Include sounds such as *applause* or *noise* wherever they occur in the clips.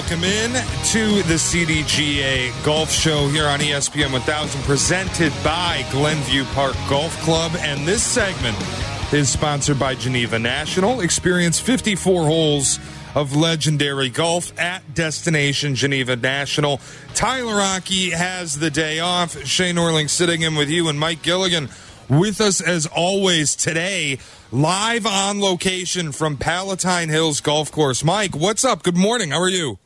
Welcome in to the CDGA Golf Show here on ESPN 1000, presented by Glenview Park Golf Club. And this segment is sponsored by Geneva National. Experience 54 holes of legendary golf at Destination Geneva National. Tyler Aki has the day off. Shea Norling sitting in with you and Mike Gilligan with us as always today, live on location from Palatine Hills Golf Course. Mike, what's up? Good morning. How are you?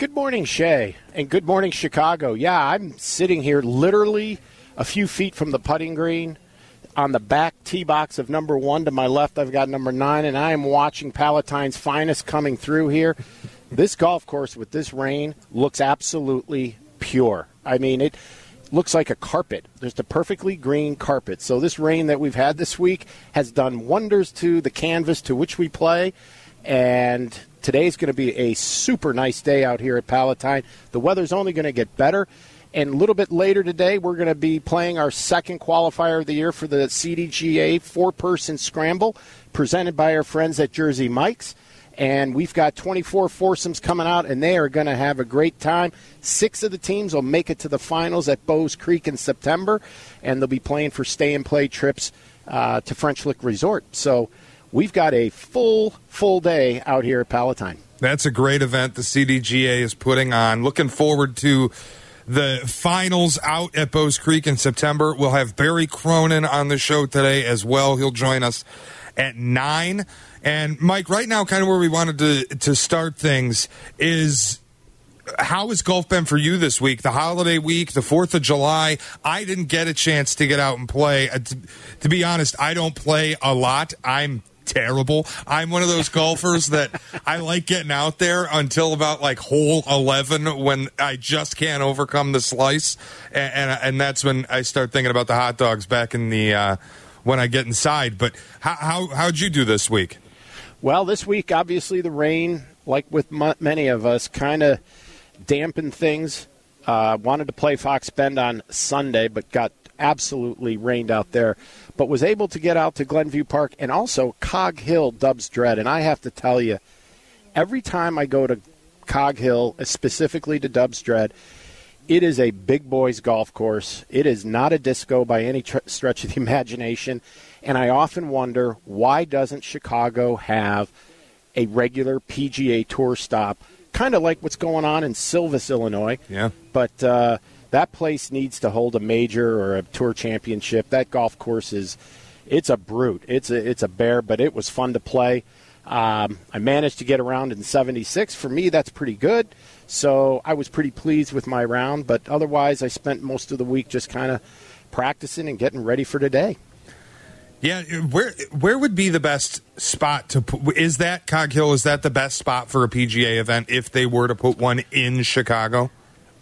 Good morning, Shea, and good morning, Chicago. Yeah, I'm sitting here literally a few feet from the putting green on the back tee box of number one. To my left, I've got number nine, and I am watching Palatine's finest coming through here. This golf course with this rain looks absolutely pure. I mean, it looks like a carpet. There's the perfectly green carpet. So this rain that we've had this week has done wonders to the canvas to which we play. And today's going to be a super nice day out here at Palatine. The weather's only going to get better. And a little bit later today, we're going to be playing our second qualifier of the year for the CDGA four person scramble presented by our friends at Jersey Mike's and we've got 24 foursomes coming out, and they are going to have a great time. Six of the teams will make it to the finals at Bowes Creek in September, and they'll be playing for stay and play trips uh, to French Lick Resort. So we've got a full, full day out here at Palatine. That's a great event the CDGA is putting on. Looking forward to the finals out at Bowes Creek in September. We'll have Barry Cronin on the show today as well. He'll join us at 9. And Mike, right now, kind of where we wanted to to start things is how has golf been for you this week? The holiday week, the Fourth of July. I didn't get a chance to get out and play. Uh, to, to be honest, I don't play a lot. I'm terrible. I'm one of those golfers that I like getting out there until about like hole 11 when I just can't overcome the slice. And, and, and that's when I start thinking about the hot dogs back in the, uh, when I get inside. But how, how, how'd you do this week? Well, this week, obviously, the rain, like with m- many of us, kind of dampened things. Uh, wanted to play Fox Bend on Sunday, but got absolutely rained out there. But was able to get out to Glenview Park and also Cog Hill Dubsdread. And I have to tell you, every time I go to Cog Hill, specifically to Dubsdread, it is a big boys golf course. It is not a disco by any tr- stretch of the *laughs* imagination. And I often wonder why doesn't Chicago have a regular PGA Tour stop, kind of like what's going on in Silvis, Illinois. Yeah. But uh, that place needs to hold a major or a tour championship. That golf course is, it's a brute. It's a it's a bear, but it was fun to play. Um, I managed to get around in 76. For me, that's pretty good. So I was pretty pleased with my round. But otherwise, I spent most of the week just kind of practicing and getting ready for today. Yeah, where where would be the best spot to put? Is that Cog Hill? Is that the best spot for a PGA event if they were to put one in Chicago?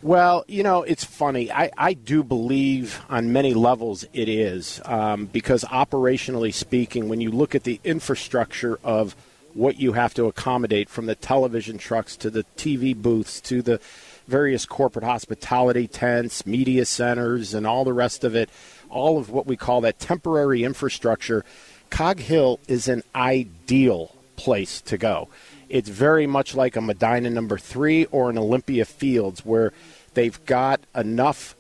Well, you know, it's funny. I, I do believe on many levels it is um, because operationally speaking, when you look at the infrastructure of what you have to accommodate from the television trucks to the TV booths to the various corporate hospitality tents, media centers, and all the rest of it, all of what we call that temporary infrastructure, Cog Hill is an ideal place to go. It's very much like a Medinah number three or an Olympia Fields where they've got enough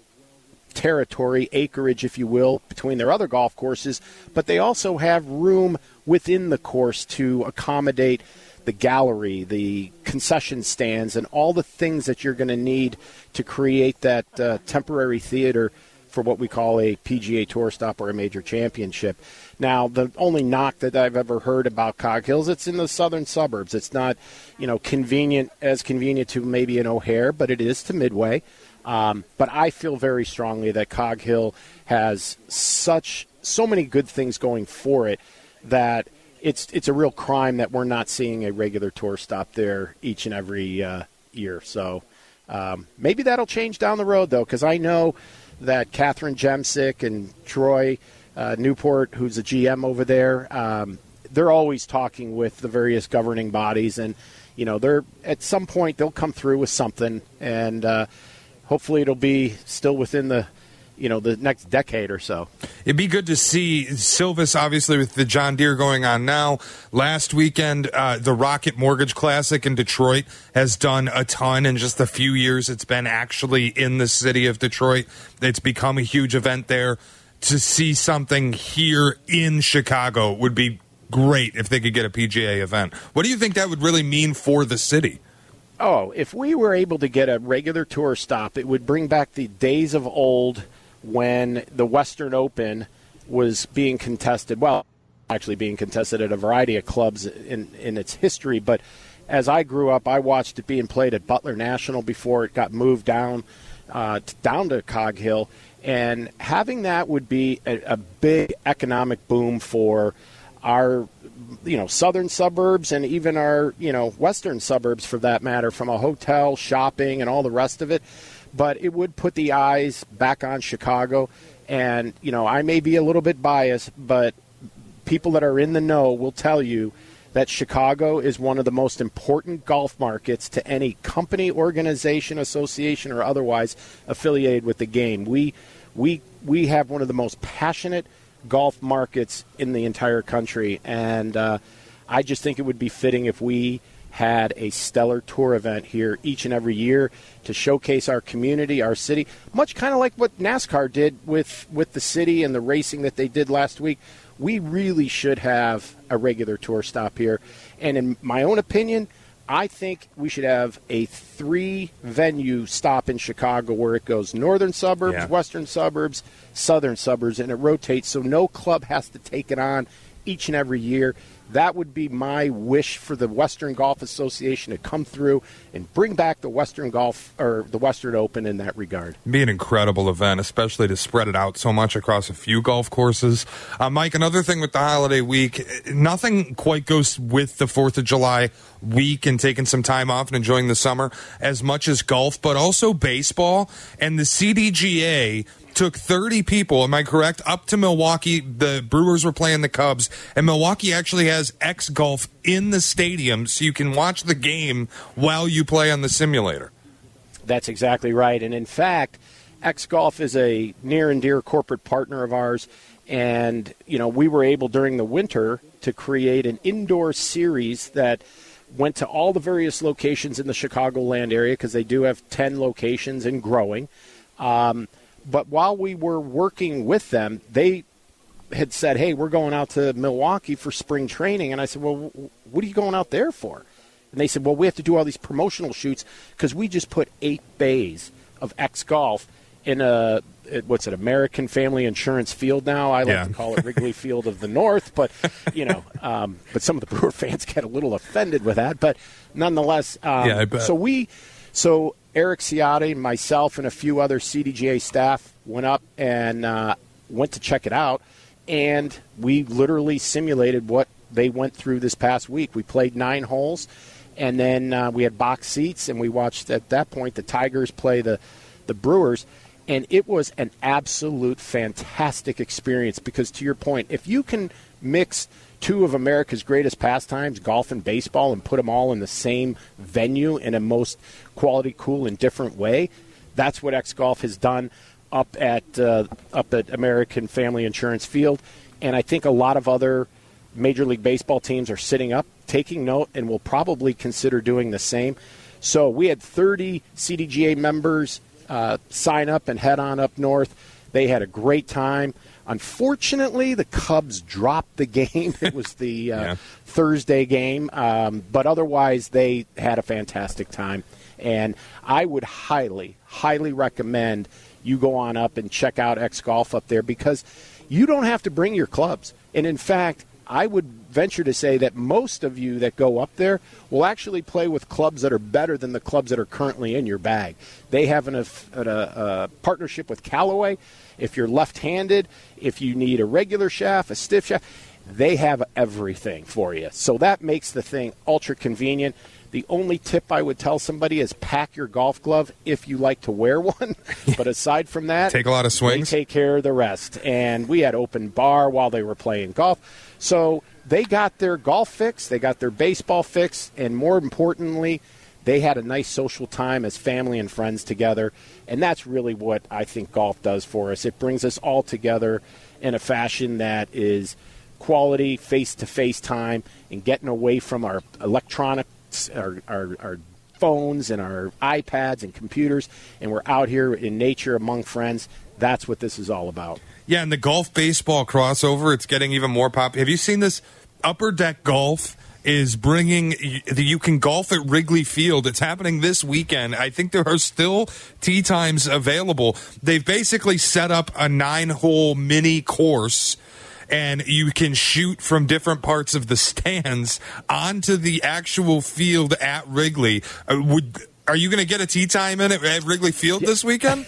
territory, acreage, if you will, between their other golf courses, but they also have room within the course to accommodate the gallery, the concession stands, and all the things that you're going to need to create that uh, temporary theater for what we call a PGA Tour stop or a major championship. Now, the only knock that I've ever heard about Cog Hills, it's in the southern suburbs. It's not, you know, convenient as convenient to maybe an O'Hare, but it is to Midway. Um, but I feel very strongly that Cog Hill has such so many good things going for it that it's it's a real crime that we're not seeing a regular tour stop there each and every uh, year. So um, maybe that'll change down the road, though, because I know that Catherine Jemsek and Troy uh, Newport, who's a GM over there, um, they're always talking with the various governing bodies, and you know, they're at some point they'll come through with something, and uh, hopefully it'll be still within the you know the next decade or so. It'd be good to see Silvis, obviously, with the John Deere going on now. Last weekend, uh, the Rocket Mortgage Classic in Detroit has done a ton in just a few years. It's been actually in the city of Detroit. It's become a huge event there. To see something here in Chicago would be great if they could get a PGA event. What do you think that would really mean for the city? Oh, if we were able to get a regular tour stop, it would bring back the days of old when the Western Open was being contested. Well, actually being contested at a variety of clubs in, in its history. But as I grew up, I watched it being played at Butler National before it got moved down uh, down to Cog Hill. And having that would be a, a big economic boom for our you know southern suburbs and even our you know western suburbs for that matter from a hotel shopping and all the rest of it but it would put the eyes back on Chicago. And, you know, I may be a little bit biased, but people that are in the know will tell you that Chicago is one of the most important golf markets to any company, organization, association, or otherwise affiliated with the game. We, we, we have one of the most passionate golf markets in the entire country. And uh, I just think it would be fitting if we had a stellar tour event here each and every year to showcase our community, our city, much kind of like what NASCAR did with, with the city and the racing that they did last week. We really should have a regular tour stop here. And in my own opinion, I think we should have a three venue stop in Chicago where it goes northern suburbs, yeah. western suburbs, southern suburbs, and it rotates so no club has to take it on each and every year. That would be my wish for the Western Golf Association to come through and bring back the Western Golf or the Western Open in that regard. Be an incredible event, especially to spread it out so much across a few golf courses. Uh, Mike, another thing with the holiday week, nothing quite goes with the Fourth of July week and taking some time off and enjoying the summer as much as golf, but also baseball and the CDGA took 30 people, am I correct, up to Milwaukee. The Brewers were playing the Cubs, and Milwaukee actually has X Golf in the stadium so you can watch the game while you play on the simulator. That's exactly right. And in fact, X Golf is a near and dear corporate partner of ours. And, you know, we were able during the winter to create an indoor series that went to all the various locations in the Chicagoland area because they do have 10 locations and growing. Um, but while we were working with them, they had said, "Hey, we're going out to Milwaukee for spring training," and I said, "Well, what are you going out there for?" And they said, "Well, we have to do all these promotional shoots because we just put eight bays of X Golf in a what's it American Family Insurance Field now. I like yeah. to call it Wrigley *laughs* Field of the North, but you know, um, but some of the Brewer fans get a little offended with that. But nonetheless, um, yeah, so we so Eric Ciotti, myself, and a few other CDGA staff went up and uh, went to check it out, and we literally simulated what they went through this past week. We played nine holes, and then uh, we had box seats, and we watched at that point the Tigers play the the Brewers, and it was an absolute fantastic experience because, to your point, if you can mix two of America's greatest pastimes, golf and baseball, and put them all in the same venue in a most quality, cool, and different way. That's what X Golf has done up at uh, up at American Family Insurance Field, and I think a lot of other Major League Baseball teams are sitting up, taking note, and will probably consider doing the same. So we had 30 CDGA members uh, sign up and head on up north. They had a great time. Unfortunately, the Cubs dropped the *laughs* game. It was the uh, yeah. Thursday game, um, but otherwise they had a fantastic time. And I would highly, highly recommend you go on up and check out X Golf up there because you don't have to bring your clubs. And in fact, I would venture to say that most of you that go up there will actually play with clubs that are better than the clubs that are currently in your bag. They have an, a, a, a partnership with Callaway. If you're left handed, if you need a regular shaft, a stiff shaft, they have everything for you. So that makes the thing ultra convenient. The only tip I would tell somebody is pack your golf glove if you like to wear *laughs* one. but aside from that, take a lot of swings. They take care of the rest. And we had open bar while they were playing golf. So they got their golf fix, they got their baseball fix, and more importantly, they had a nice social time as family and friends together. And that's really what I think golf does for us. It brings us all together in a fashion that is quality face to face time and getting away from our electronics, our, our, our phones and our iPads and computers, and we're out here in nature among friends. That's what this is all about. Yeah, and the golf baseball crossover, it's getting even more popular. Have you seen this upper deck golf? is bringing the you can golf at Wrigley Field. It's happening this weekend. I think there are still tee times available. They've basically set up a nine hole mini course and you can shoot from different parts of the *laughs* stands onto the actual field at Wrigley. Uh, would are you going to get a tee time in at Wrigley Field this weekend?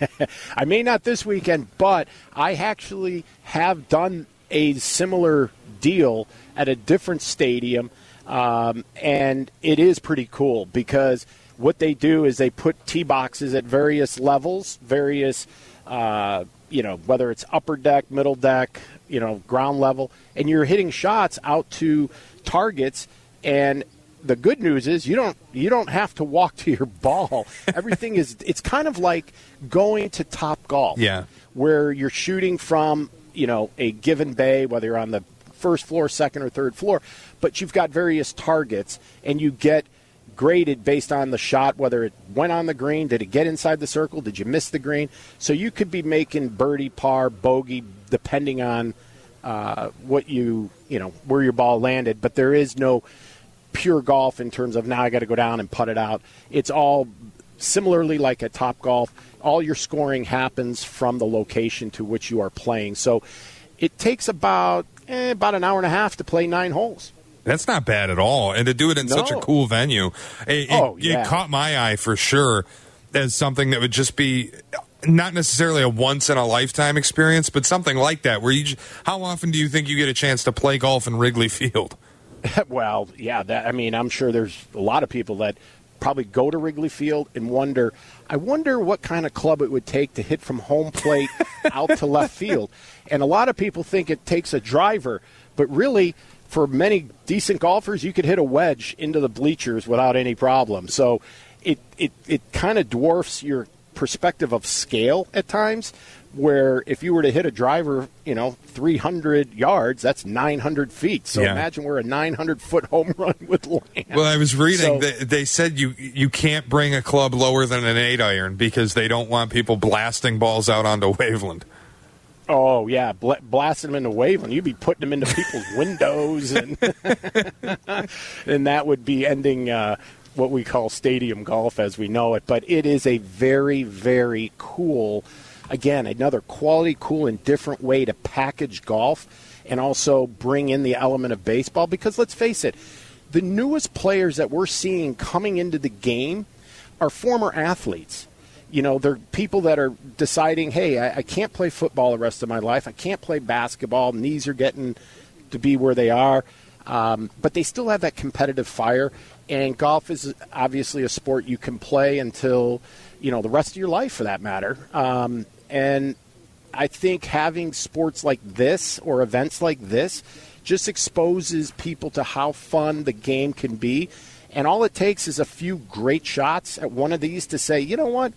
*laughs* I may not this weekend, but I actually have done a similar deal at a different stadium, um, and it is pretty cool because what they do is they put tee boxes at various levels, various, uh, you know, whether it's upper deck, middle deck, you know, ground level, and you're hitting shots out to targets and the good news is you don't you don't have to walk to your ball. *laughs* Everything is it's kind of like going to top golf. Yeah. Where you're shooting from, you know, a given bay, whether you're on the first floor, second or third floor, but you've got various targets and you get graded based on the shot, whether it went on the green, did it get inside the circle, did you miss the green? So you could be making birdie, par, bogey, depending on uh, what you, you know, where your ball landed. But there is no pure golf in terms of now I got to go down and putt it out. It's all similarly like a Top Golf. All your scoring happens from the location to which you are playing. So it takes about eh, about an hour and a half to play nine holes. That's not bad at all, and to do it in no. such a cool venue, it, oh, it, yeah. it caught my eye for sure as something that would just be not necessarily a once in a lifetime experience, but something like that. Where you, how often do you think you get a chance to play golf in Wrigley Field? *laughs* well, yeah, that, I mean, I'm sure there's a lot of people that probably go to Wrigley Field and wonder, I wonder what kind of club it would take to hit from home plate *laughs* out to left field. And a lot of people think it takes a driver, but really for many decent golfers, you could hit a wedge into the bleachers without any problem. So it it, it kind of dwarfs your perspective of scale at times. Where if you were to hit a driver, you know, 300 yards, that's 900 feet. So yeah. imagine where a 900 foot home *laughs* run with land. Well, I was reading So- that they said you you can't bring a club lower than an eight iron because they don't want people blasting balls out onto Waveland. Oh yeah, Bla- blasting them into Waveland. You'd be putting them into people's *laughs* windows, and *laughs* and that would be ending uh, what we call stadium golf as we know it. But it is a very, very cool. Again, another quality, cool, and different way to package golf, and also bring in the element of baseball. Because let's face it, the newest players that we're seeing coming into the game are former athletes you know, they're people that are deciding, hey, I, I, can't play football the rest of my life. I can't play basketball. Knees are getting to be where they are. Um, but they still have that competitive fire. And golf is obviously a sport you can play until, you know, the rest of your life for that matter. Um, and I think having sports like this or events like this just exposes people to how fun the game can be. And all it takes is a few great shots at one of these to say, you know what?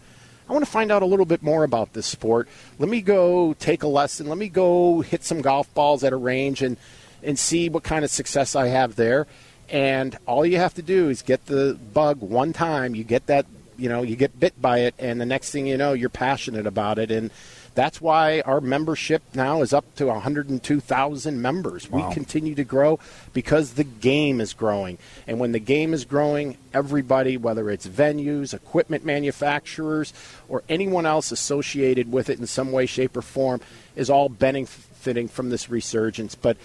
I want to find out a little bit more about this sport. Let me go take a lesson. Let me go hit some golf balls at a range and and see what kind of success I have there. And all you have to do is get the bug one time. You get that, you know, you get bit by it, and the next thing you know, you're passionate about it. And that's why our membership now is up to 102,000 members. Wow. We continue to grow because the game is growing. And when the game is growing, everybody, whether it's venues, equipment manufacturers, or anyone else associated with it in some way, shape, or form, is all benefiting from this resurgence. But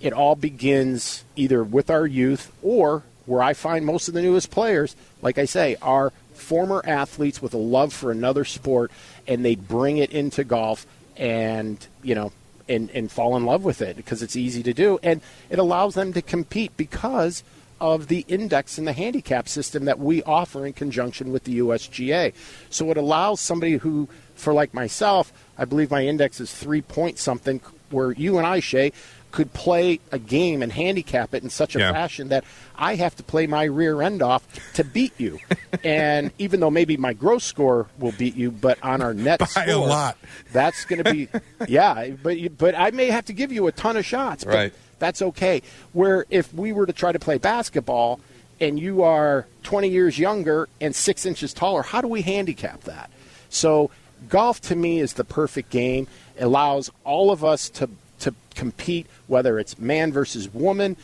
it all begins either with our youth or where I find most of the newest players, like I say, are former athletes with a love for another sport and they bring it into golf and you know and, and fall in love with it because it's easy to do. And it allows them to compete because of the index and the handicap system that we offer in conjunction with the USGA. So it allows somebody who, for like myself, I believe my index is three point something, where you and I, Shea, could play a game and handicap it in such a yeah. fashion that I have to play my rear end off to beat you. *laughs* and even though maybe my gross score will beat you, but on our net *laughs* By score, a lot. that's going to be *laughs* yeah. But but I may have to give you a ton of shots. right. That's okay. Where if we were to try to play basketball and you are 20 years younger and six inches taller, how do we handicap that? So golf to me is the perfect game. It allows all of us to to compete, whether it's man versus woman,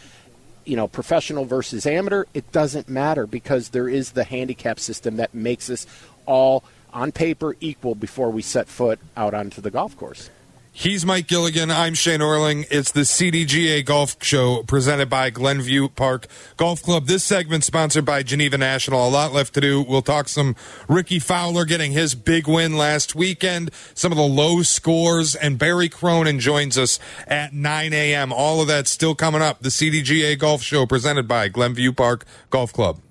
you know, professional versus amateur. It doesn't matter because there is the handicap system that makes us all on paper equal before we set foot out onto the golf course. He's Mike Gilligan. I'm Shea Norling. It's the CDGA Golf Show presented by Glenview Park Golf Club. This segment sponsored by Geneva National. A lot left to do. We'll talk some Rickie Fowler getting his big win last weekend, some of the low scores, and Barry Cronin joins us at 9 a.m. All of that still coming up. The CDGA Golf Show presented by Glenview Park Golf Club.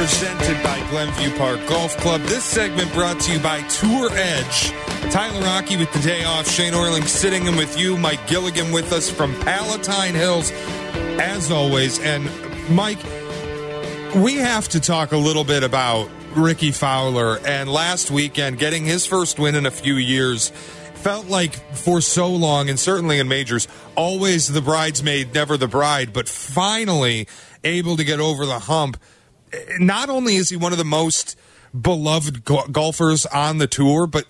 Presented by Glenview Park Golf Club. This segment brought to you by Tour Edge. Tyler Aki with the day off. Shea Norling sitting in with you. Mike Gilligan with us from Palatine Hills, as always. And Mike, we have to talk a little bit about Rickie Fowler and last weekend getting his first win in a few years. Felt like for so long, and certainly in majors, always the bridesmaid, never the bride, but finally able to get over the hump not only is he one of the most beloved golfers on the tour, but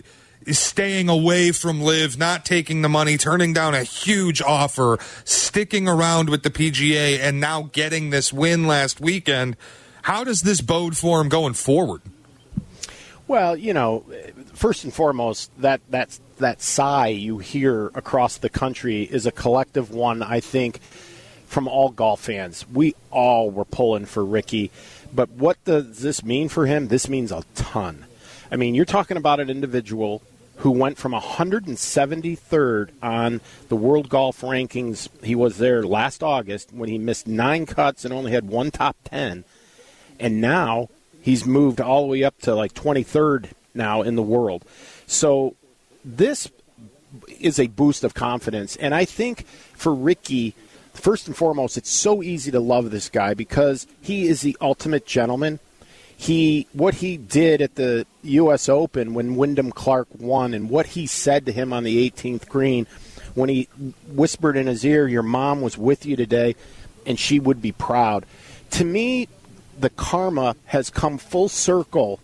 staying away from LIV not taking the money, turning down a huge offer, sticking around with the PGA, and now getting this win last weekend. How does this bode for him going forward? Well, you know, first and foremost, that that that sigh you hear across the country is a collective one. I think from all golf fans, we all were pulling for Rickie. But what does this mean for him? This means a ton. I mean, you're talking about an individual who went from 173rd on the world golf rankings. He was there last August when he missed nine cuts and only had one top 10. And now he's moved all the way up to like 23rd now in the world. So this is a boost of confidence. And I think for Rickie, first and foremost, it's so easy to love this guy because he is the ultimate gentleman. He what he did at the U.S. Open when Wyndham Clark won, and what he said to him on the 18th green when he whispered in his ear, "Your mom was with you today, and she would be proud." To me, the karma has come full circle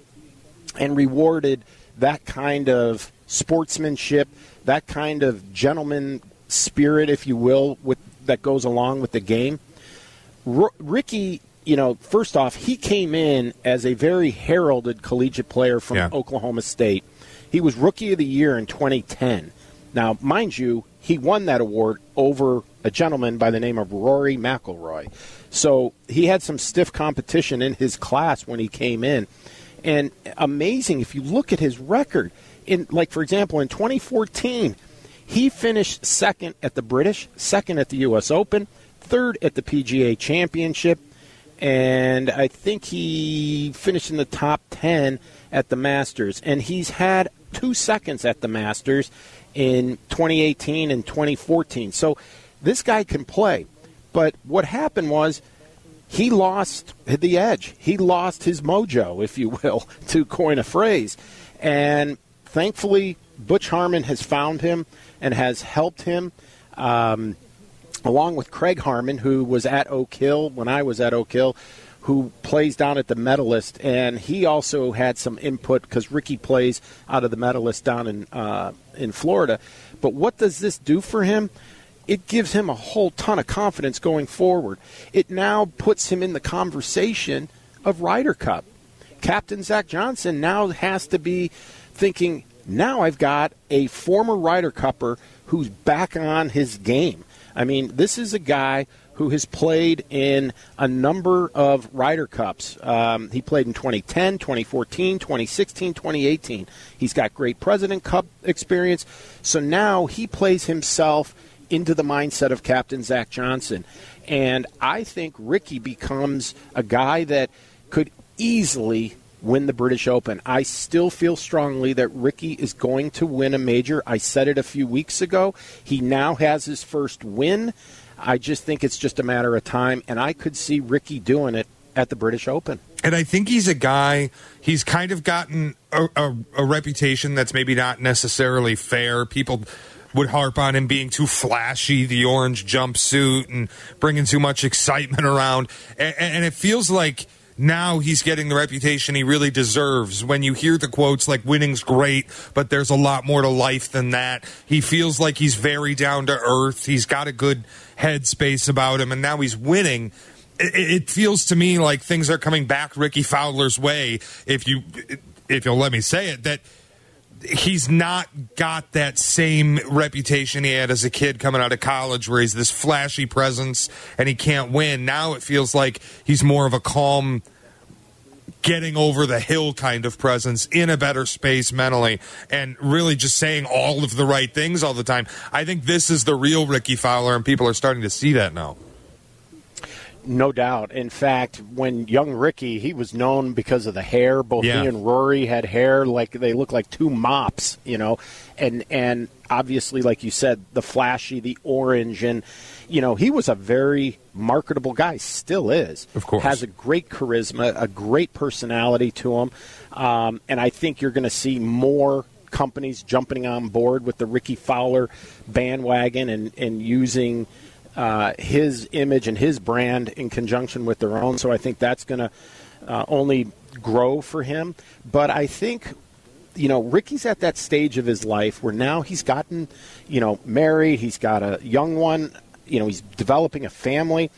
and rewarded that kind of sportsmanship, that kind of gentleman spirit, if you will, with that goes along with the game. R- Rickie, you know, first off, he came in as a very heralded collegiate player from yeah. Oklahoma State. He was Rookie of the Year in 2010. Now, mind you, he won that award over a gentleman by the name of Rory McIlroy. So he had some stiff competition in his class when he came in. And amazing if you look at his record. In like for example, in 2014, he finished second at the British, second at the U.S. Open, third at the PGA Championship, and I think he finished in the top 10 at the Masters. And he's had two seconds at the Masters in 2018 and 2014. So this guy can play. But what happened was he lost the edge. He lost his mojo, if you will, *laughs* to coin a phrase. And thankfully, Butch Harmon has found him and has helped him. Um, along with Craig Harmon, who was at Oak Hill when I was at Oak Hill, who plays down at the Medalist, and he also had some input because Rickie plays out of the Medalist down in uh, in Florida. But what does this do for him? it gives him a whole ton of confidence going forward. It now puts him in the conversation of Ryder Cup. Captain Zach Johnson now has to be thinking, now I've got a former Ryder Cupper who's back on his game. I mean, this is a guy who has played in a number of Ryder Cups. Um, he played in 2010, 2014, 2016, 2018. He's got great President Cup experience. So now he plays himself into the mindset of Captain Zach Johnson. And I think Rickie becomes a guy that could easily win the British Open. I still feel strongly that Rickie is going to win a major. I said it a few weeks ago. He now has his first win. I just think it's just a matter of time, and I could see Rickie doing it at the British Open. And I think he's a guy, he's kind of gotten a, a, a reputation that's maybe not necessarily fair. People would harp on him being too flashy, the orange jumpsuit, and bringing too much *laughs* excitement around. And, and, it feels like now he's getting the reputation he really deserves. When you hear the quotes like winning's great, but there's a lot more to life than that, he feels like he's very down to earth. He's got a good headspace about him, and now he's winning. It, it feels to me like things are coming back Rickie Fowler's way. If you, if you'll let me say it, that he's not got that same reputation he had as a kid coming out of college where he's this flashy presence and he can't win. Now it feels like he's more of a calm getting over the hill kind of presence in a better space mentally and really just saying all of the right things all the time. I think this is the real Rickie Fowler and people are starting to see that now. No doubt. In fact, when young Rickie, he was known because of the hair. Both yeah. he and Rory had hair like they look like two mops, you know, and and obviously, like you said, the flashy, the orange, and you know, he was a very marketable guy. Still is. Of course, has a great charisma, a great personality to him, um, and I think you're going to see more companies jumping on board with the Rickie Fowler bandwagon and and using uh, his image and his brand in conjunction with their own. So I think that's going to uh, only grow for him. But I think, you know, Rickie's at that stage of his life where now he's gotten, you know, married, he's got a young one, you know, he's developing a family.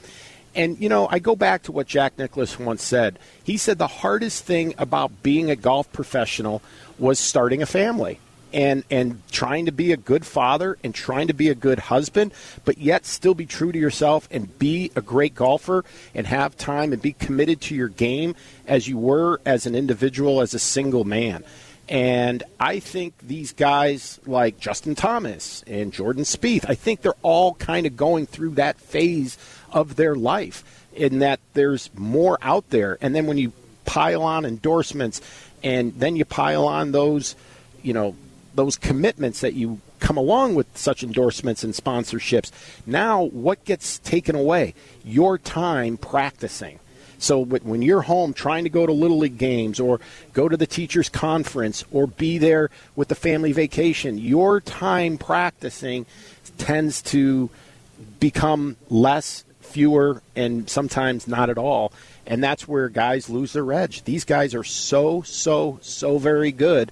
And, you know, I go back to what Jack Nicklaus once said. He said the hardest thing about being a golf professional was starting a family and and trying to be a good father and trying to be a good husband, but yet still be true to yourself and be a great golfer and have time and be committed to your game as you were as an individual as a single man. And I think these guys like Justin Thomas and Jordan Spieth, I think they're all kind of going through that phase of their life in that there's more out there. And then when you pile on endorsements and then you pile on those, you know, those commitments that you come along with such endorsements and sponsorships. Now, what gets taken away? Your time practicing. So when you're home trying to go to Little League games or go to the teachers' conference or be there with the family vacation, your time practicing tends to become less, fewer, and sometimes not at all. And that's where guys lose their edge. These guys are so, so, so very good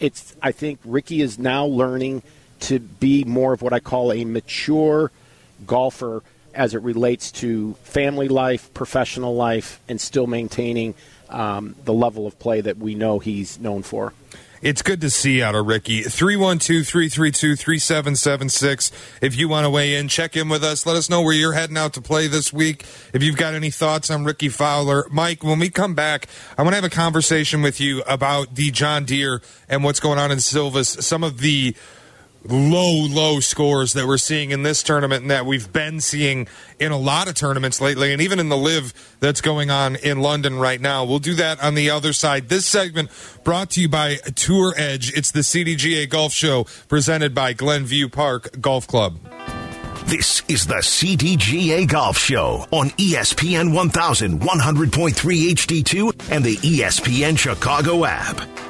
it's I think Rickie is now learning to be more of what I call a mature golfer as it relates to family life, professional life, and still maintaining um, the level of play that we know he's known for. It's good to see out of Rickie. 312 332 3776. If you want to weigh in, check in with us. Let us know where you're heading out to play this week. If you've got any thoughts on Rickie Fowler. Mike, when we come back, I want to have a conversation with you about the John Deere and what's going on in Silvis. Some of the low, low scores that we're seeing in this tournament and that we've been seeing in a lot of tournaments lately, and even in the LIV that's going on in London right now. We'll do that on the other side. This segment brought to you by Tour Edge. It's the CDGA Golf Show presented by Glenview Park Golf Club. This is the CDGA Golf Show on ESPN 1100.3 HD2 and the ESPN Chicago app.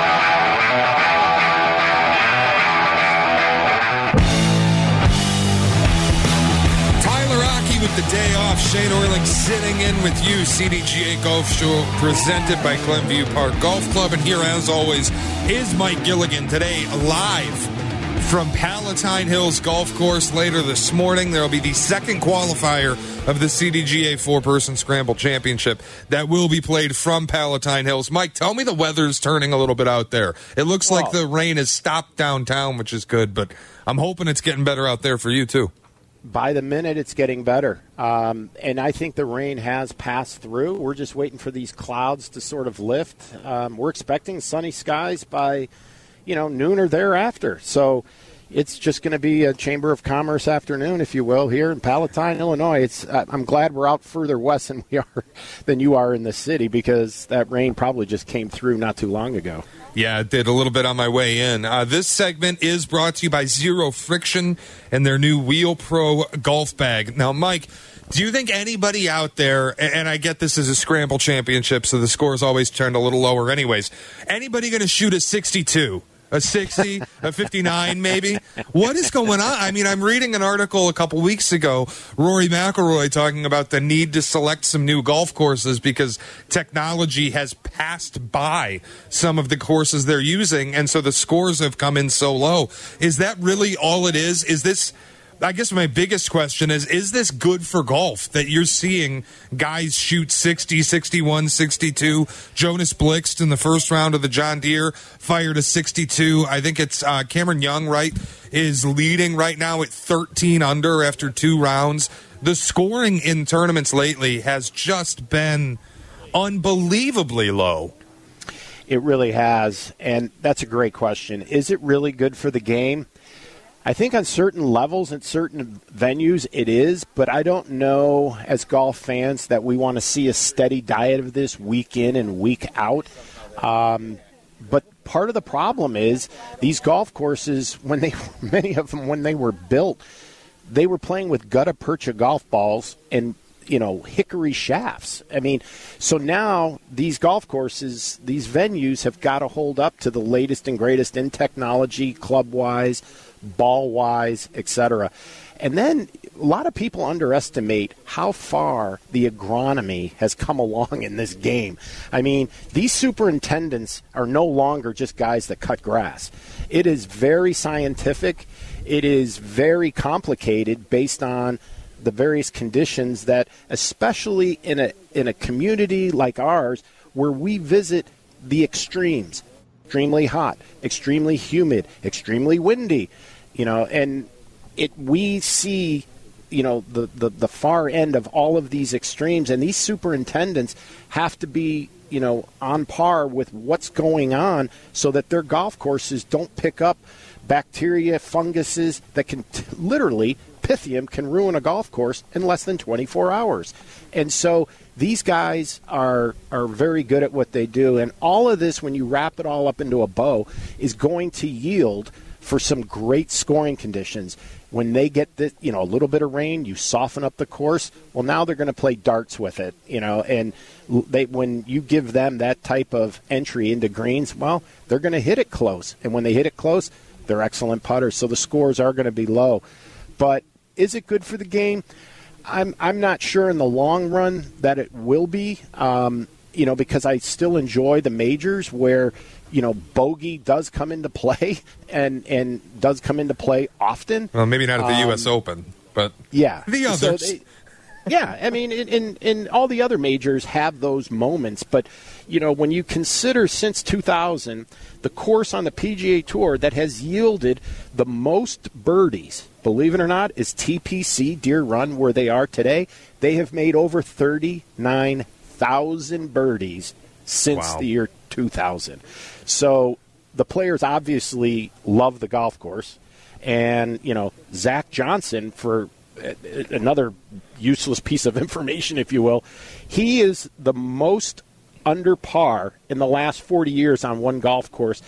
The day off. Shea Norling sitting in with you. CDGA Golf Show presented by Glenview Park Golf Club. And here, as always, is Mike Gilligan today live from Palatine Hills Golf Course later this morning. There will be the second qualifier of the CDGA four person scramble championship that will be played from Palatine Hills. Mike, tell me the weather's turning a little bit out there. It looks like the rain has stopped downtown, which is good, but I'm hoping it's getting better out there for you too by the minute it's getting better. Um, and I think the rain has passed through. We're just waiting for these clouds to sort of lift. Um, we're expecting sunny skies by, you know, noon or thereafter. So it's just going to be a Chamber of Commerce afternoon, if you will, here in Palatine, Illinois. It's I'm glad we're out further west than we are *laughs* than you are in the city because that rain probably just came through not too long ago. Yeah, it did a little bit on my way in. Uh, this segment is brought to you by Zero Friction and their new Wheel Pro golf bag. Now, Mike, do you think anybody out there, and I get this is a scramble championship, so the score is always turned a little lower, anyways, anybody going to shoot a 62? A 60, a 59, maybe. What is going on? I mean, I'm reading an article a couple weeks ago, Rory McIlroy talking about the need to select some new golf courses because technology has passed by some of the courses they're using, and so the scores have come in so low. Is that really all it is? Is this I guess my biggest question is is this good for golf that you're seeing guys shoot 60, 61, 62? Jonas Blixt in the first round of the John Deere fired a 62. I think it's uh, Cameron Young, right, is leading right now at 13 under after two rounds. The scoring in tournaments lately has just been unbelievably low. It really has. And that's a great question. Is it really good for the game? I think on certain levels and certain venues it is, but I don't know as golf fans that we want to see a steady diet of this week in and week out. Um, but part of the problem is these golf courses, when they *laughs* many of them when they were built, they were playing with gutta percha golf balls and you know hickory shafts. I mean, so now these golf courses, these venues have got to hold up to the latest and greatest in technology, club wise ball wise, etc. And then a lot of people underestimate how far the agronomy has come along in this game. I mean, these superintendents are no longer just guys that cut grass. It is very scientific. It is very complicated based on the various conditions that especially in a in a community like ours where we visit the extremes extremely hot, extremely humid, extremely windy. You know, and it we see you know the, the the far end of all of these extremes and these superintendents have to be you know on par with what's going on so that their golf courses don't pick up bacteria funguses that can t- literally pythium can ruin a golf course in less than 24 hours. And so these guys are are very good at what they do, and all of this, when you wrap it all up into a bow, is going to yield for some great scoring conditions. When they get the, you know a little bit of rain, you soften up the course. Well, now they're going to play darts with it, you know, and they when you give them that type of entry into greens, well, they're going to hit it close, and when they hit it close, they're excellent putters. So the scores are going to be low, but is it good for the game? I'm I'm not sure in the long run that it will be. Um, you know, because I still enjoy the majors where you know bogey does come into play *laughs* and and does come into play often. Well, maybe not at the um, U.S. Open, but yeah, the others. So they, yeah, I mean, in, in, in all the other majors have those moments, but you know, when you consider since 2000, the course on the PGA Tour that has yielded the most birdies, believe it or not, is TPC Deer Run, where they are today. They have made over 39,000 birdies since wow. the year 2000. So the players obviously love the golf course. And, you know, Zach Johnson, for another useless piece of *laughs* information, if you will. He is the most under par in the last 40 years on one golf course.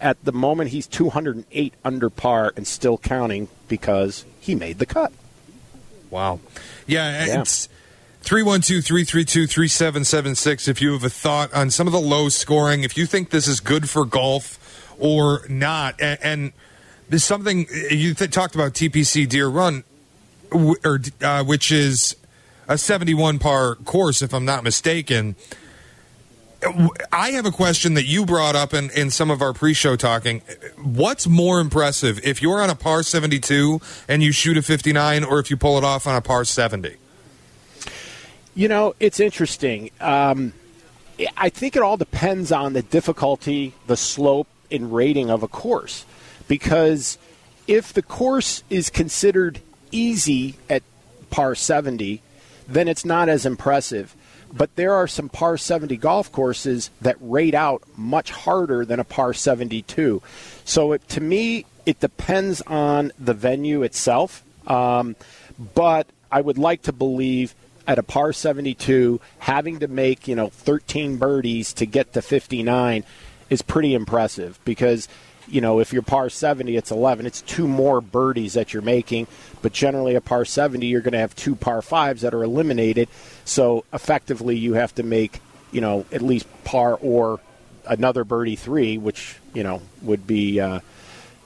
At the moment, he's 208 under par and still counting because he made the cut. Wow. Yeah, yeah. it's 312 332 3776 if you have a thought on some of the low scoring, if you think this is good for golf or not. And, and there's something you th- talked about TPC Deer Run or uh, which is a 71 par course, if I'm not mistaken. I have a question that you brought up in, in some of our pre show talking. What's more impressive if you're on a par 72 and you shoot a 59 or if you pull it off on a par 70? You know, it's interesting. Um, I think it all depends on the difficulty, the slope, and rating of a course. Because if the course is considered easy at par 70, then it's not as impressive. But there are some par 70 golf courses that rate out much harder than a par 72. So it, to me, it depends on the venue itself. Um, but I would like to believe at a par 72, having to make, you know, 13 birdies to get to 59 is pretty impressive because – you know, if you're par 70, it's 11. It's two more birdies that you're making. But generally, a par 70, you're going to have two par fives that are eliminated. So effectively, you have to make, you know, at least par or another birdie three, which, you know, would be, uh,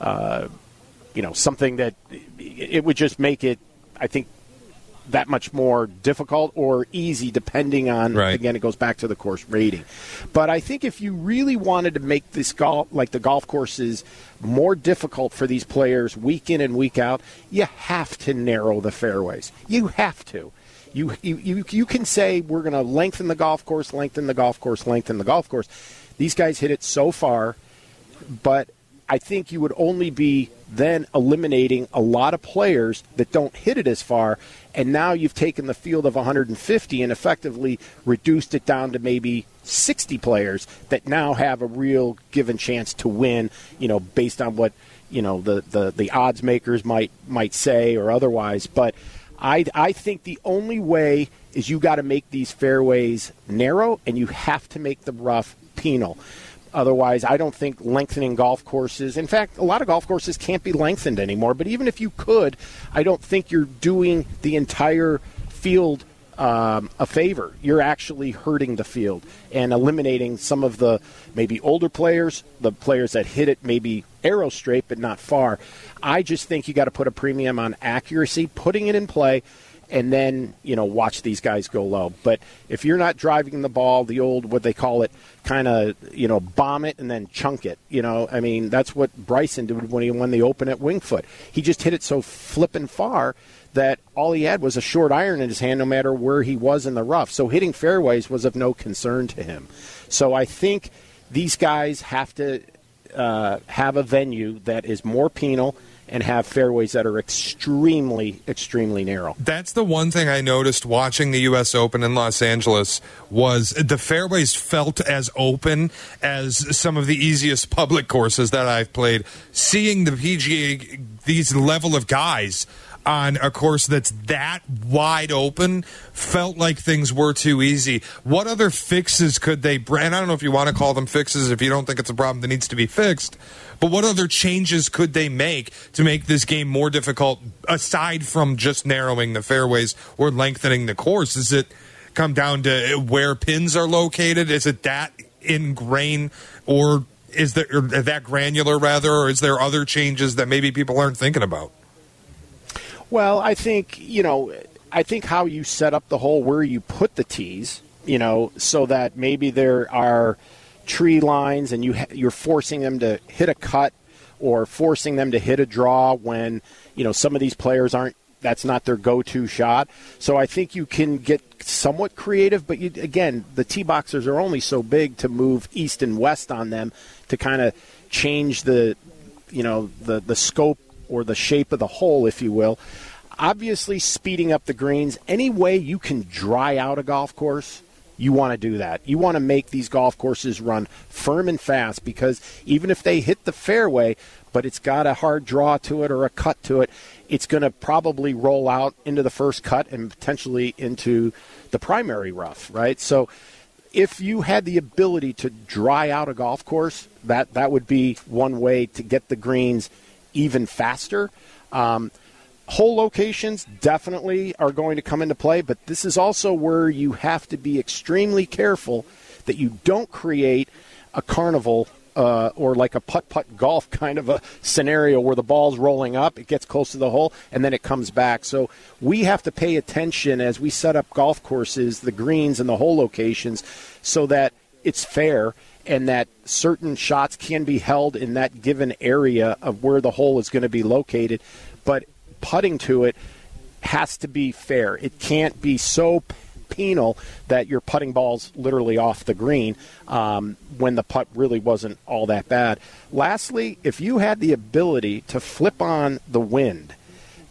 uh, you know, something that it would just make it, I think, that much more difficult or easy depending on right. again it goes back to the course rating but i think if you really wanted to make this golf like the golf courses more difficult for these players week in and week out you have to narrow the fairways you have to you you, you, you can say we're going to lengthen the golf course lengthen the golf course lengthen the golf course these guys hit it so far but I think you would only be then eliminating a lot of players that don't hit it as far. And now you've taken the field of 150 and effectively reduced it down to maybe 60 players that now have a real given chance to win, you know, based on what, you know, the, the, the odds makers might might say or otherwise. But I, I think the only way is you got to make these fairways narrow and you have to make the rough penal. Otherwise, I don't think lengthening golf courses. In fact, a lot of golf courses can't be lengthened anymore. But even if you could, I don't think you're doing the entire field um, a favor. You're actually hurting the field and eliminating some of the maybe older players, the players that hit it maybe arrow straight but not far. I just think you got to put a premium on accuracy, putting it in play and then you know watch these guys go low. But if you're not driving the ball, the old what they call it, kind of you know bomb it and then chunk it. You know, I mean that's what Bryson did when he won the Open at Winged Foot. He just hit it so flipping far that all he had was a short iron in his hand, no matter where he was in the rough. So hitting fairways was of no concern to him. So I think these guys have to uh, have a venue that is more penal and have fairways that are extremely, extremely narrow. That's the one thing I noticed watching the U.S. Open in Los Angeles was the fairways felt as open as some of the easiest public courses that I've played. Seeing the PGA, these level of guys on a course that's that wide open felt like things were too easy. What other fixes could they bring? I don't know if you want to call them fixes if you don't think it's a problem that needs to be fixed. But what other changes could they make to make this game more difficult aside from just narrowing the fairways or lengthening the course? Is it come down to where pins are located? Is it that ingrained or is there or that granular rather or is there other changes that maybe people aren't thinking about? Well, I think, you know, I think how you set up the hole where you put the tees, you know, so that maybe there are tree lines and you ha- you're forcing them to hit a cut or forcing them to hit a draw when you know some of these players aren't that's not their go-to shot. So I think you can get somewhat creative, but you, again, the tee boxers are only so big to move east and west on them to kind of change the you know the the scope or the shape of the hole, if you will. Obviously, speeding up the greens any way you can dry out a golf course you want to do that. You want to make these golf courses run firm and fast because even if they hit the fairway, but it's got a hard draw to it or a cut to it, it's going to probably roll out into the first cut and potentially into the primary rough, right? So if you had the ability to dry out a golf course, that that would be one way to get the greens even faster. Um, hole locations definitely are going to come into play, but this is also where you have to be extremely careful that you don't create a carnival uh, or like a putt putt golf *laughs* kind of a scenario where the ball's rolling up, it gets close to the hole, and then it comes back. So we have to pay attention as we set up golf courses, the greens, and the hole locations so that it's fair and that certain shots can be held in that given area of where the hole is going to be located. But putting to it has to be fair. It can't be so penal that you're putting balls literally off the green um, when the putt really wasn't all that bad. Lastly, if you had the ability to flip on the wind,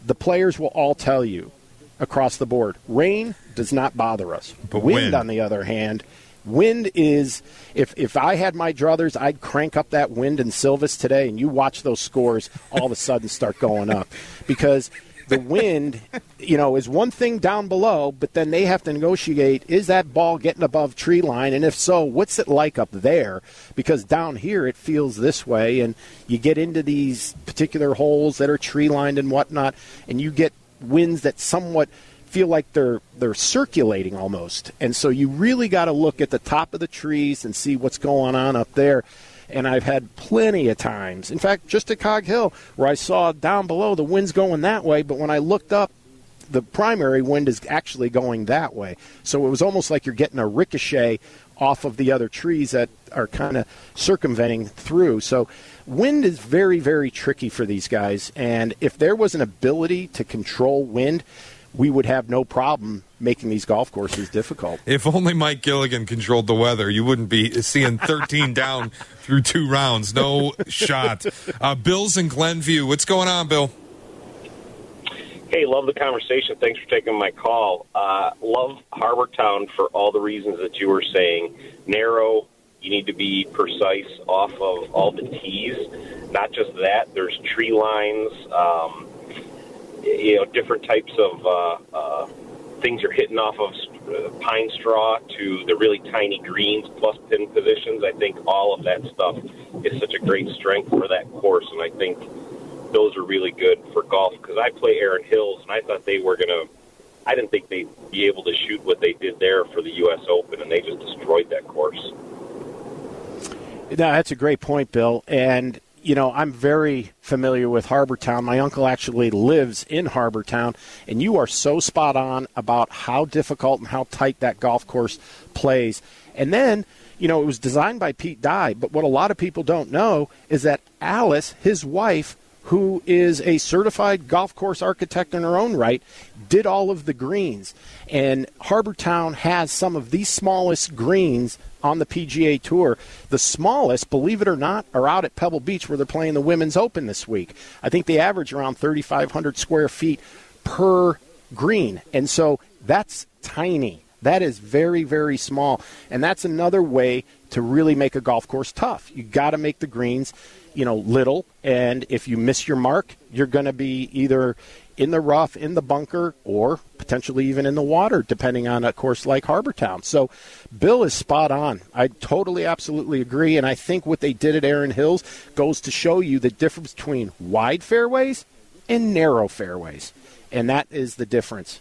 the players will all tell you across the board rain does not bother us. But wind, wind. on the other hand, Wind is if if I had my druthers, I'd crank up that wind in Silvis today, and you watch those scores all of a sudden start going up because the wind, you know, is one thing down below, but then they have to negotiate: is that ball getting above tree line, and if so, what's it like up there? Because down here it feels this way, and you get into these particular holes that are tree lined and whatnot, and you get winds that somewhat feel like they're they're circulating almost. And so you really got to look at the top of the trees and see what's going on up there. And I've had plenty of times. In fact, just at Cog Hill, where I saw down below the wind's going that way, but when I looked up, the primary wind is actually going that way. So it was almost like you're getting a ricochet off of the other trees that are kind of circumventing through. So wind is very, very tricky for these guys. And if there was an ability to control wind, we would have no problem making these golf courses difficult. If only Mike Gilligan controlled the weather, you wouldn't be seeing 13 down through two rounds. No shot. Uh, Bill's in Glenview. What's going on, Bill? Hey, love the conversation. Thanks for taking my call. Uh, love Harbour Town for all the reasons that you were saying. Narrow, you need to be precise off of all the tees. Not just that, there's tree lines. Um, you know, different types of uh, uh, things you're hitting off of uh, pine straw to the really tiny greens plus pin positions. I think all of that stuff is such a great strength for that course, and I think those are really good for golf because I play Erin Hills, and I thought they were going to. I didn't think they'd be able to shoot what they did there for the U.S. Open, and they just destroyed that course. No, that's a great point, Bill. And you know, I'm very familiar with Harbour Town. My uncle actually lives in Harbour Town, and you are so spot on about how difficult and how tight that golf course plays. And then, you know, it was designed by Pete Dye, but what a lot of people don't know is that Alice, his wife, who is a certified golf course architect in her own right, did all of the greens. And Harbour Town has some of the smallest greens on the PGA Tour. The smallest, believe it or not, are out at Pebble Beach where they're playing the Women's Open this week. I think they average around 3,500 square feet per green. And so that's tiny. That is very, very small. And that's another way to really make a golf course tough. You got to make the greens, you know, little. And if you miss your mark, you're going to be either in the rough, in the bunker, or potentially even in the water, depending on a course like Harbour Town. So, Bill is spot on. I totally, absolutely agree. And I think what they did at Erin Hills goes to show you the difference between wide fairways and narrow fairways. And that is the difference.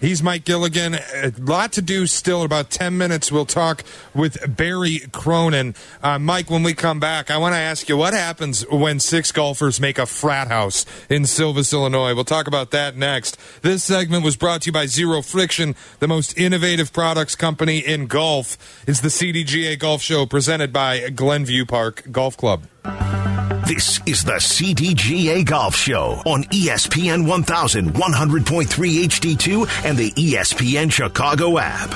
He's Mike Gilligan. A lot to do still. In about 10 minutes, we'll talk with Barry Cronin. Uh, Mike, when we come back, I want to ask you what happens when six golfers make a frat house in Silvis, Illinois. We'll talk about that next. This segment was brought to you by Zero Friction, the most innovative products company in golf. It's the CDGA Golf Show presented by Glenview Park Golf Club. This is the CDGA Golf Show on ESPN 1100.3 HD2 and the ESPN Chicago app.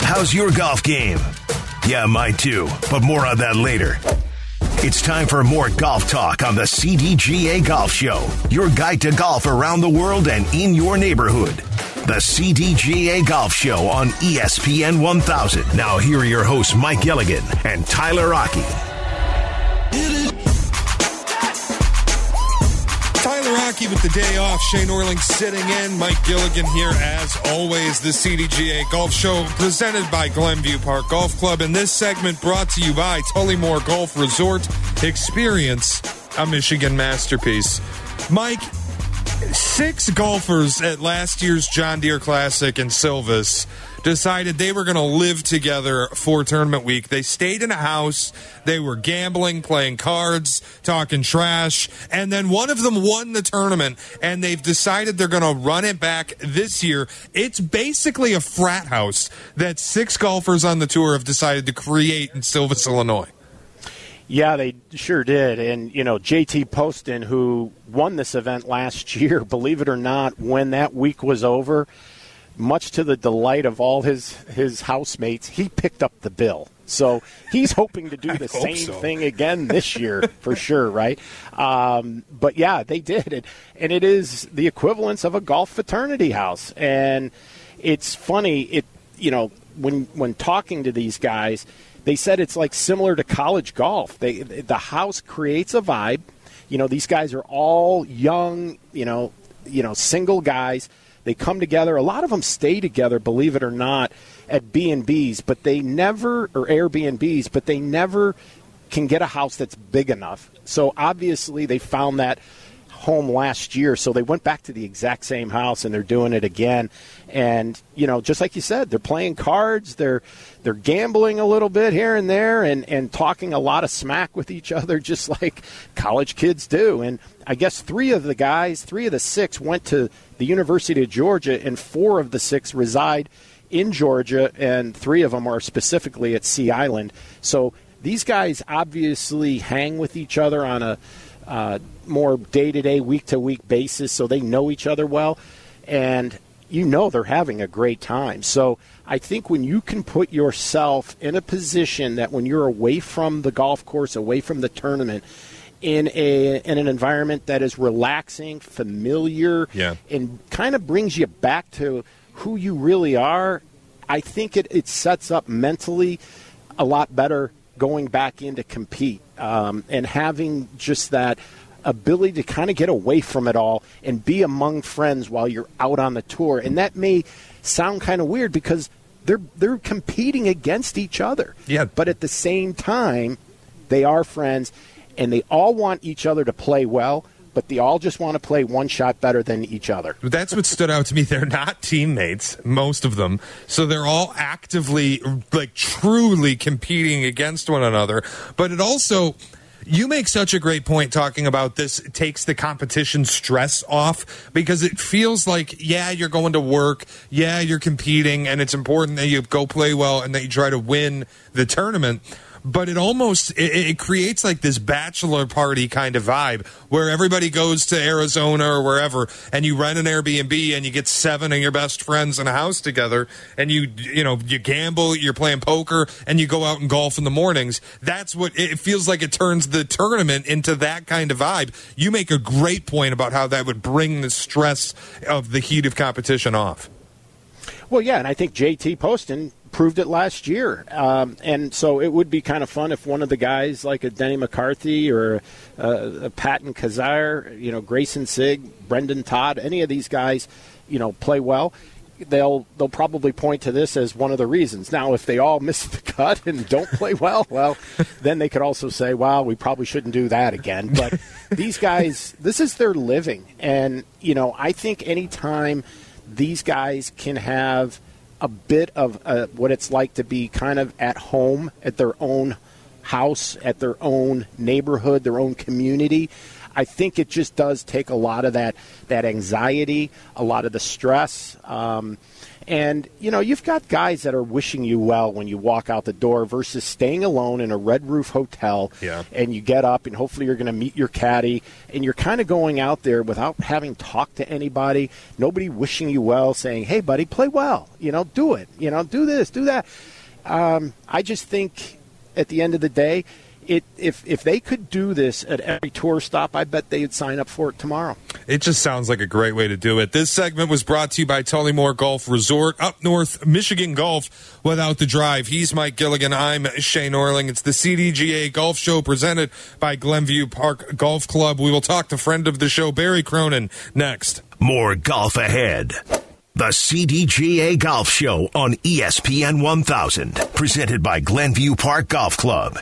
How's your golf game? Yeah, mine too, but more on that later. It's time for more golf talk on the CDGA Golf Show, your guide to golf around the world and in your neighborhood. The CDGA Golf Show on ESPN 1000. Now, here are your hosts, Mike Gilligan and Tyler Aki. Tyler Aki with the day off. Shea Norling sitting in. Mike Gilligan here as always. The CDGA Golf Show presented by Glenview Park Golf Club. And this segment brought to you by Tullymore Golf Resort. Experience a Michigan masterpiece. Mike, six golfers at last year's John Deere Classic in Silvis decided they were going to live together for tournament week. They stayed in a house. They were gambling, playing cards, talking trash, and then one of them won the tournament, and they've decided they're going to run it back this year. It's basically a frat house that six golfers on the tour have decided to create in Silvis, Illinois. Yeah, they sure did. And, you know, JT Poston, who won this event last year, *laughs* believe it or not, when that week was over, much to the delight of all his, his housemates, he picked up the bill. So he's *laughs* hoping to do the same so. thing again *laughs* this year for sure, right? Um, but yeah, they did it, and it is the equivalence of a golf fraternity house. And it's funny, it you know when when talking to these guys, they said it's like similar to college golf. They the house creates a vibe. You know, these guys are all young. You know, you know, single guys. They come together. A lot of them stay together, believe it or not, at B and B's, but they never or Airbnbs, but they never can get a house that's big enough. So obviously, they found that home last year, so they went back to the exact same house and they're doing it again. And you know, just like you said, they're playing cards, they're they're gambling a little bit here and there, and and talking a lot of smack with each other, *laughs* just like college kids do. And I guess three of the guys, three of the six, went to the University of Georgia, and four of the six reside in Georgia, and three of them are specifically at Sea Island. So these guys obviously hang with each other on a uh, more day to day, week to week basis, so they know each other well, and you know they're having a great time. So I think when you can put yourself in a position that when you're away from the golf course, away from the tournament, in a in an environment that is relaxing, familiar, Yeah. and kind of brings you back to who you really are, I think it, it sets up mentally a lot better going back in to compete um, and having just that ability to kind of get away from it all and be among friends while you're out on the tour. And that may sound kind of weird because they're they're competing against each other. Yeah. But at the same time, they are friends and they all want each other to play well, but they all just want to play one shot better than each other. That's what stood out to me. They're not teammates, most of them. So they're all actively, like, truly competing against one another. But it also. You make such a great point talking about this takes the competition stress off because it feels like, yeah, you're going to work, yeah, you're competing, and it's important that you go play well and that you try to win the tournament but it almost it, it creates like this bachelor party kind of vibe where everybody goes to Arizona or wherever and you rent an Airbnb and you get seven of your best friends in a house together and you you know you gamble you're playing poker and you go out and golf in the mornings. That's what it feels like it turns the tournament into that kind of vibe. You make a great point about how that would bring the stress of the heat of competition off. Well, yeah, and I think JT Poston proved it last year. Um, and so it would be kind of fun if one of the guys, like a Denny McCarthy or a, a Patton Kizzire, you know, Grayson Sigg, Brendon Todd, any of these guys, you know, play well. They'll they'll probably point to this as one of the reasons. Now, if they all *laughs* miss the cut and don't play well, well, then they could also say, "Well, we probably shouldn't do that again." But *laughs* these guys, this is their living, and you know, I think anytime these guys can have a bit of uh, what it's like to be kind of at home at their own house, at their own neighborhood, their own community. I think it just does take a lot of that that anxiety, a lot of the stress. Um, and you know, you've got guys that are wishing you well when you walk out the door versus staying alone in a red roof hotel. Yeah. And you get up, and hopefully you're going to meet your caddy, and you're kind of going out there without having talked to anybody. Nobody wishing you well, saying, "Hey, buddy, play well. You know, do it. You know, do this, do that." Um, I just think at the end of the day, it if if they could do this at every tour stop, I bet they'd sign up for it tomorrow. It just sounds like a great way to do it. This segment was brought to you by Tullymore Golf Resort, up north, Michigan Golf without the drive. He's Mike Gilligan. I'm Shea Norling. It's the CDGA Golf Show presented by Glenview Park Golf Club. We will talk to friend of the show, Barry Cronin, next. More golf ahead. The CDGA Golf Show on E ESPN 1000, presented by Glenview Park Golf Club.